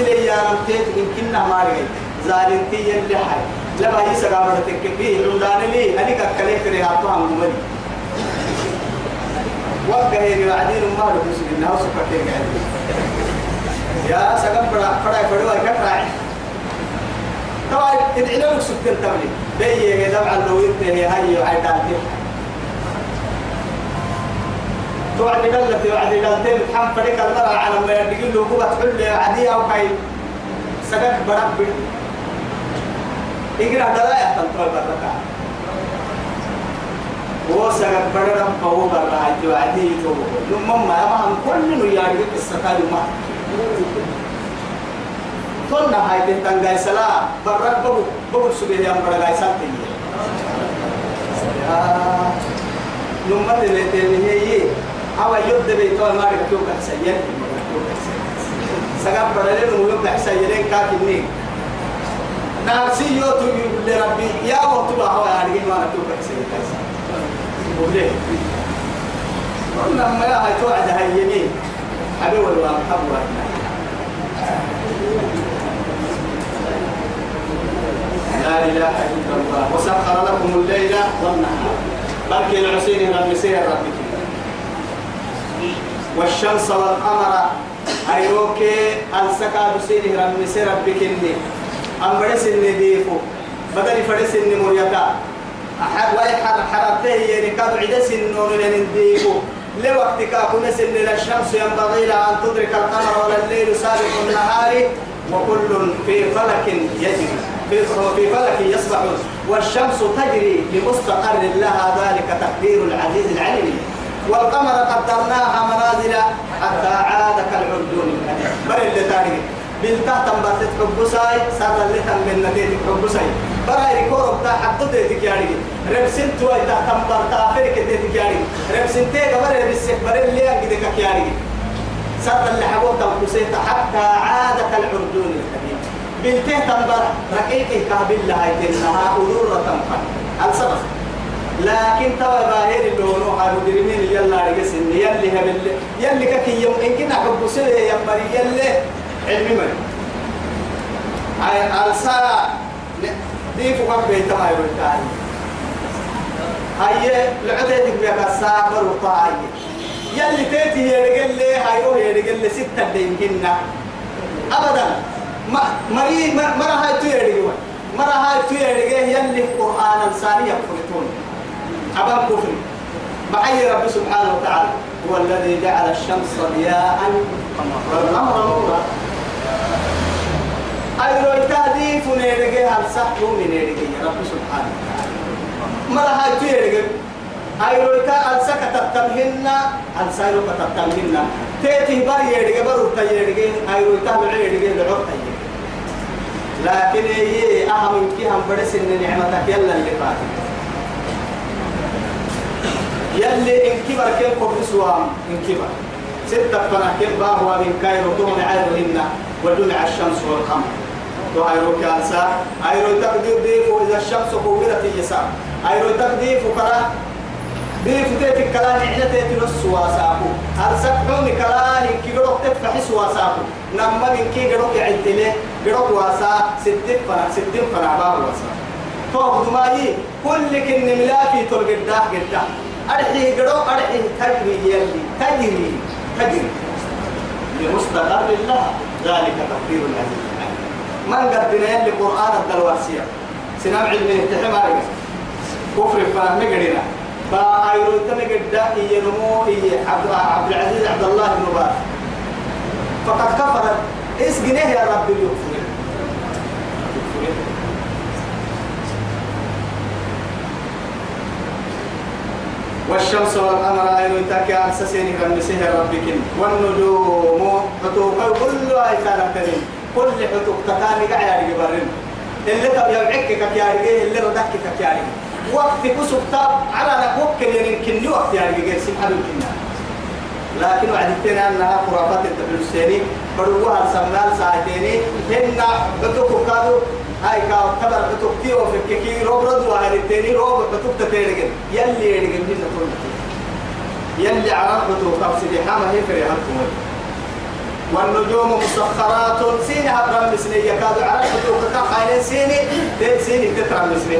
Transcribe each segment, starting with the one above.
سلي يا نمتيت يمكننا ما رجع زالنتي يلي حي. لما هي سقامة تكفيه عمدان لي. أنا ككلي كريه أطعم مملي وقه هي بعدين ما له بس إنها سكتين قاعد يا سقام بڑا بڑا بڑا كتراعي طبعا ادعي لك سكتين تبلي بيي كده مع اللوين هي هاي وعيداتي توعد دلت وعد دلتين تحم فريق المرأة على ما يدقل له قوة حل عادية أو كاي. سقك برب. إقرأ دلائع تنطول بركة. هو سقك برب فهو جو عادي تو. نمم ما ما هم كل نياري السكال ما. تون هاي تنتان سلا برب بقول بقول سبيه يوم برا جاي سانتي نمم تلتين أو يد بيتو ما ركوك سيئ سقف بدلين ويبدأ سيئين كاكنين نارسي يوتو لربي. يا وطبع هو يعني ما ركوك سيئ وليه قلنا ما يا هاي توعد هاي يمين أبي ولا محبوة لا إله إلا الله. وسخر لكم الليل والنهار بل كي العسين رب سير ربك والشمس والقمر. أيوكي السكا بسيني رمي سربك إني أم إني ديفو. بدل فرس إني مريتا. أحد ويحر حربته يعني كاد عدس النور لين ديفو. أكون سن الشمس ينبغي لها أن تدرك القمر ولا الليل سابق النهار. وكل في فلك يجري. في فلك يسبحون والشمس تجري لمستقر لها. ذلك تقدير العزيز العليم. والقمر قدرناها منازل حتى عاد كالعرجون بل اللي تاني بالتحت تنبتت حبساي صار اللي تم من نتيجة حبساي برا يكورب تا حدد تيك يعني. ربسن تو إذا تنبر تافر كتيك يعني. ربسن تيك برا ربسك برا اللي أجدك يعني. صار اللي حبوب تنبسيت حتى عاد كالعرجون الكبير بالتحت تنبر رقيقه كابل لها يتنها أدورة تنفر السبب لكن توا باهر اللي هو حال مدرمين يلا رجس يلي هبل. يلي كي يوم إن كنا حب سله يا مري يلي. علمي مري. ألسا دي فوق بيت ما يقول تاني هاي لعدتك بيا كسابر وطاعي يلي تيتي هي رجل لي هاي هو هي رجل لي ستة دين كنا. أبدا. ما مري مرة هاي تيري مرة هاي تيري يلي قرآن الثاني يقرأون أبان كفر. معي رب سبحانه وتعالى. هو الذي جعل الشمس ضياء. والقمر نورا. أي لو تهدي فنيرجع هل صح من يرجع رب سبحانه ما لها تيرجع أي لو تا ألسك تتمهن ألسايرو تتمهن تيتي بار يرجع بار تيرجع أي لو تا يرجع لعوت لكن هي أهم كي هم بدس إن نعمتك يلا اللي فاتت. يلي إن كبر كيف قبل سوام إن كبر. ستة فنا كيف باهوا من كايرو تون عيرهن ودمع الشمس والقمر. تو هيرو كالسا. هيرو تقدير ديفو إذا الشمس كورت اليسار. هيرو تقدير فكرة ديف تيتك كلام إحنا تيتي نص واساكو. هل سكحون كلام إن كي قرق تفتح واساكو. نما من كي قرق يعدله قرق واسا. ستة فنا ستة فنا باه واسا. تو دمائي كل كن ملاكي تلقداه قداه أرحي قرو أرحي تجري يلي تجري تجري. لمستقر الله. ذلك تقدير العزيز من قدنا يلي قرآن الدلواسية سنام علم الاتحام عليك كفر فهم قدنا فأيرو تمقدا ينمو عبد عبد العزيز عبد الله بن باز. فقد كفر اسقنيه يا رب يكفر والشمس والقمر أيضا تاكي أسسين كان سهر ربك. والنجوم حتوك كل أي كان كريم. كل حتوك تكاني قاعد يبرن اللي تبي يبعك كيارجي اللي ردك كيارجي وقت كسب تاب على نكوك اللي يمكن وقت يارجي سبحان الله. لكن وعدتنا أنها خرافات التبلسيني بروها السمال ساعتين هن حتوك كادو هاي كاو تبر بتوكتي وفككي روب رد وهاي التاني روب بتوكتا تيرجن يلي يرجن بينا تقول يلي عرب بتوكتا سيدي حما هي فري هالكم والنجوم مسخرات سين هبرم مسني يكاد على حدوك كان خاين سيني سيني تترم مسني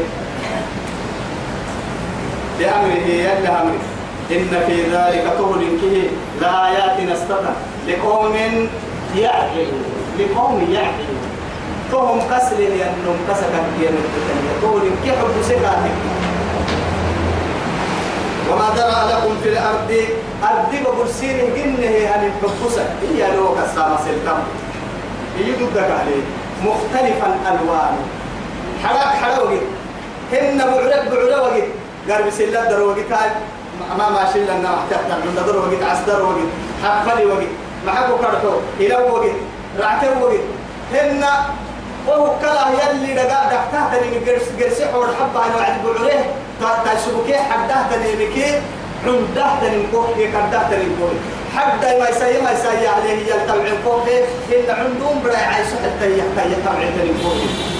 بأمره يلا أمره. إن في ذلك طول كه لآيات نستطع. لقوم يعقلون. لقوم يعقلون. فهم كسر لأنهم كسكت بيان طول كي حب سكاتك. وما درى لكم في الأرض. أرض ببرسين جنه هل ببسة. هي لو كسامة سلطم هي ضدك عليه. مختلفا ألوان حراك حراوي هن بعرق وقت قرب سلة در وقت ما ماشي لنا تحت من در وقت عصدر وقت حفلي وقت محبو كرتو إلى وقت رعته وقت. هن وهو كلا يلي دقا دقتا تني جرس جرس حور حبة أنا وعد بعره تشبكي حدة تني مكي عنده تني كوه كده تني كوه. حتى ما يسيء ما يسيء عليه يلتبع كوه. إن عندهم برا عايش حتى يحتاج يتبع تني كوه.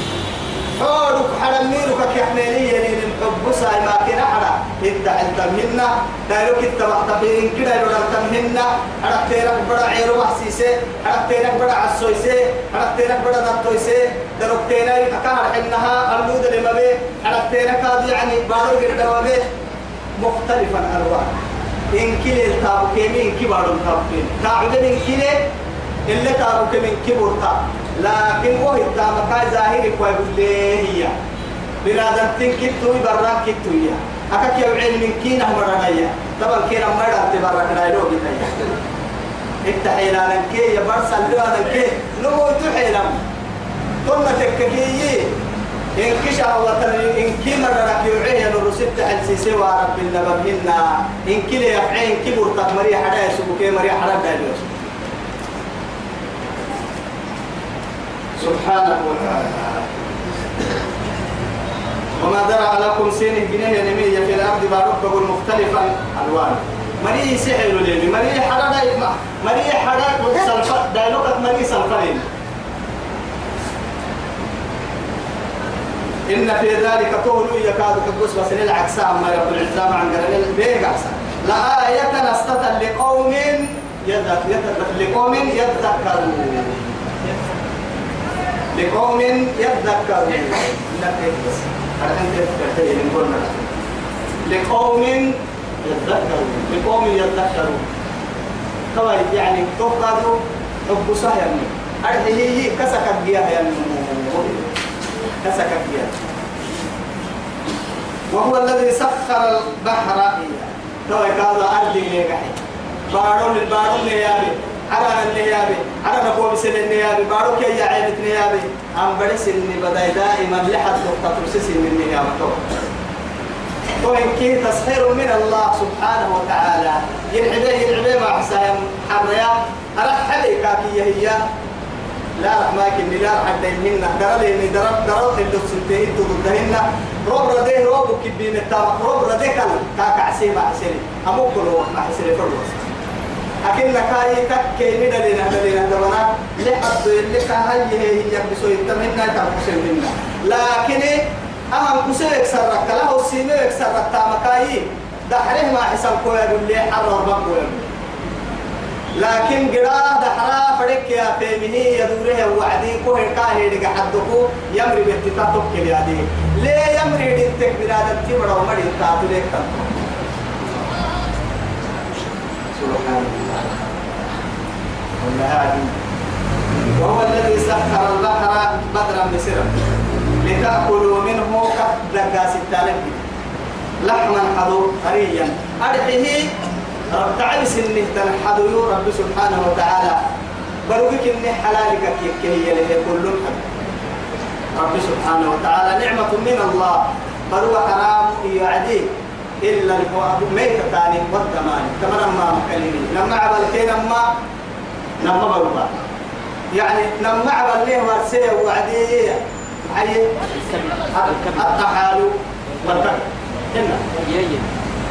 حورك حرميرك كحميلية لين الحب. ساي ما كنا حرا إدع التمهنا دايرك اتبع تبين كده. يرد التمهنا حرق تيرك بڑا عيرو محسيسة حرق تيرك بڑا عصويسة حرق تيرك بڑا نطويسة. دروك تيرك أكار حنها. أرلود لما بي حرق تيرك هذا يعني بارو قرد بي مختلفا ألوان إن كلي التابو كيمي إن كي بارو التابو كيمي تعبد إن كلي. اللي تابو كيمي إن كي بورتا لكن هو التامكا ظاهر كويس هي. بنادم تنكتو برا كتو يا أكاك يوعين من كينا مرنايا طبعا كينا مرة تبرا كنايلو بنايا التحيلا لنكي يا برسا اللوانا لنكي نمو تحيلا ثم تككي إن كشا وطن إن كي مرة لك يوعيه نرسل تحل سيسي ورب النبهنا إن كي ليفعين كبر تقمري حدا يسوكي مريا حدا دايلوش سبحانه وتعالى. وما درع لكم سين جنيه نمية في الأرض بارك مختلفا ألوان مري سحر لي مري حرا مري حرا سلفا دايلوكت مري سلفين إن في ذلك طول يكاد كبس بس العكس أما رب العزة عن قرن البيع لآية يذكر لقوم يذكرون لقوم يذكرون. لقوم يذكرون. لقوم يذكرون. طبعا يعني تفقدوا حب سهل أرحيه كسكت بيها يعني. كسكت بيها. وهو الذي سخر البحر. تو كذا أرض ليقحي بارون البارون ليابي على النيابي على نقوم سن النيابي بارك يا عينة نيابي أم برس إني بدأ دائما لحد نقطة ترسس من النيابة وإن كي تسخير من الله سبحانه وتعالى ينعبه ينعبه مع حسام حريا حلي كاكية هي لا رحماك إني لا رح دينهن درل إني درل درل اللي سنتين تضدهن روب رديه روب كبين التابع روب رديه كان كاك عسيب عسيري أموكو لو ما حسيري فرلوس أكن كاي تكي من لنا لنا دبنا لحد اللي كهاي هي يبسو يتمنى تبسو منا لكن أهم كسر سرك له السيمة سرك تامكاي دحره ما حسن كويا اللي حرر بقويا لكن قرا دحرا فريق يا فيمني يدوره وعدي كوه كاهي لقى حدكو يمري باتفاق كل هذه ليه يمري دينتك بلاد التمر ومري تاتو ليك سبحان الله. والنهار وهو الذي سخر البحر بدرا بسرا لتأكلوا منه كدقا ستالك لحما حضو هريا. أرحيه رب تعالى سنه تنحدو رب سبحانه وتعالى. بروك إن حلالك كيف هي له كل رب سبحانه وتعالى نعمة من الله. بلو حرام يعدي إلا ميتة تاني والدمان. تمر ما مكلمين لما عبل كي لما بلوبا يعني لما عبل ليه ورسيه وعدي حي التحال والكبر هنا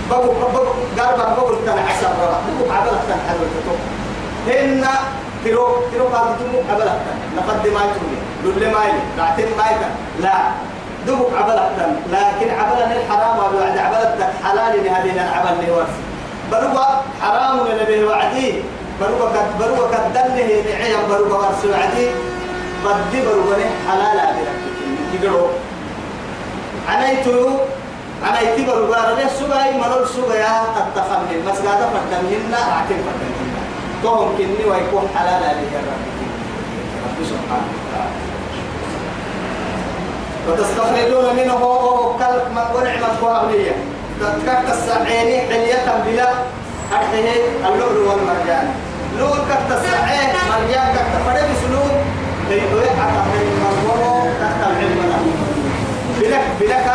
بقول بقول قارب بقول تنا حسب رأى بقول عبلة تنا حلو الكتب. هنا ترو ترو قال تمو عبلة نقد ما يتوني دل ما يلي. بعتين ما يلي لا. دبك عبلة لكن عبلة الحرام وبعد عبلة حلال هذه العبل اللي ورث بل هو حرام لنبي وعدي بروك قد بروك قد دله نعيم بروك ورسول عدي بدي بروك حلال عدي يقولوا عنيتو عنيتي بروك ربي سبعي مرور سبعي التخمين مسجد فردمهن عتين فردمهن توهم كني ويكون حلال عدي يا رب سبحانه وتستخرجون منه كلب من ونعمة قوامية تذكرت السعيني حلية بلا أرحيه اللؤلؤ والمرجان. لؤلؤ كت السعين مرجان كت فرد سلوك ليدوي حتى من مصوره تحت العلم بلك بلك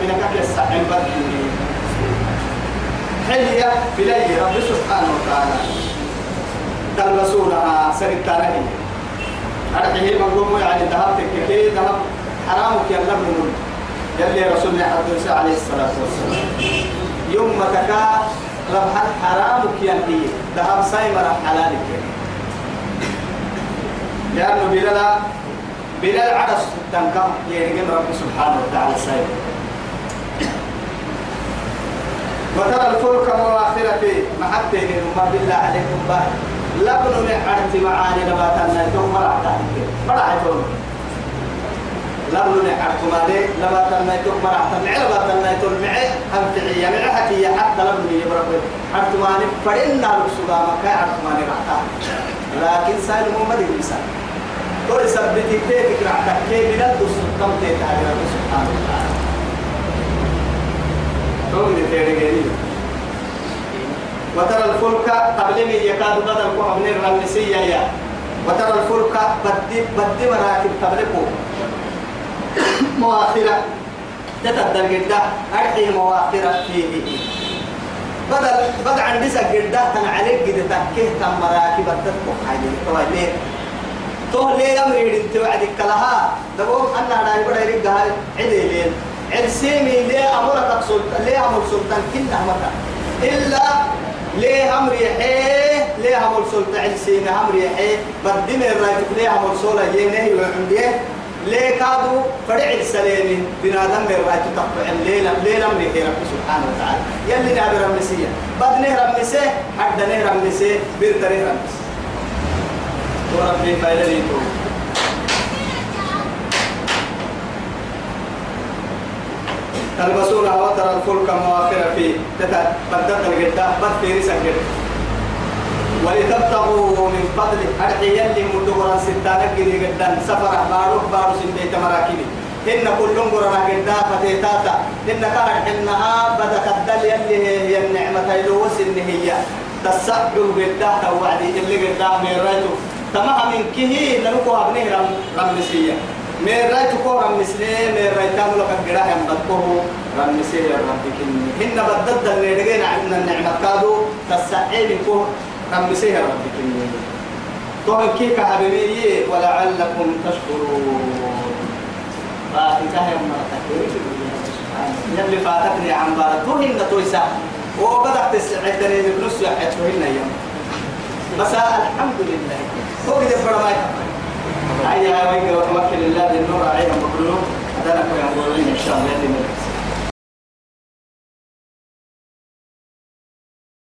بلك كالسعين بدي حلية بلي رب سبحانه وتعالى. تلبسونها سرقتانه أرحيه من قوم يعني يلي رسول الله عليه الصلاة والسلام. يوم ما تكا ربح حرامك ينهي ذهب سايمر حلالك. لأنه بلال بلال عرس تنكم يعني رب سبحانه وتعالى سايمر وترى الفلك مواخرة محبتين ما بالله عليكم. باهي لبن نحرت معاني نباتنا. يوم مرعتا مرعتون لبن نحرت مالي نباتنا يوم مرعتا معي نباتنا يوم معي هم فعية معي حكي حتى لبن يبرق حرت مالي فرنا لبسوغا مكا حرت مالي رعتا لكن سائل محمد الإنسان كل سبتي كيف رعتا كيف من الدس القمتين تعالى سبحانه وتعالى تومي تيري وترى الفلك قبل يكاد بدل ابن الرمسية يا. وترى الفلك بدي بدي مراكب قبلكو مواخرة. تتدل جدا أرحي مواخرة فيه. بدل بدل عن ديسا جدا تن عليك جدا تكيه تم مراكب تتبقى حاجة طبعا ليه تو ليه أمر يدين توعدك لها. دبوم أنا أنا يبغى يرجع عدي ليه عرسيمي ليه أمرك سلطان ليه أمر سلطان كنا متى إلا ليه أمر يحيه ليه أمر سلطة عسين أمر يحيه. بدين الرايت ليه أمر سولا ينهي وعنديه ليه كادو فرع السليم بنادم الرايت تقطع ليه أمر يحيه رب سبحانه وتعالى؟ يلي نعبر رمسية. بدنه رمسه حدنه رمسه بيرتنه رمسه وربي فايدة ليتو تلبسونها وترى الفلك مواخر فيه. بدت الجدة بد في رسك ولتبتغوا من فضل أرحي يلي مدورا ستانك جدي جدا سفر باروك بارو سنبيت مراكبي. إن كلهم قرنا جدا فتيتاتا. إن كانت إنها بدك الدل يلي هي النعمة يلوس إن هي. تسعدوا جدا توعدي اللي من رجل تمام من كه نلقوا أبنه رم رمسية. من رايت كو رم مسلم من رايت تامل قد جراه يم بدكو رم مسير يا رب كني هن بدد اللي رجعنا عندنا النعمة كادو. تسعين كو رم مسير يا رب كني طبعا كيف حبيبي ولعلكم تشكرون. فانتهى يوم يلي فاتتني عن بارك. هن تويسا. وبدأت تسعدني بنص يحيى يوم بس الحمد لله. هو كده فرما هيا ويقرا وتوكل الله للنور عليهم مكروه هذا نكون إن شاء الله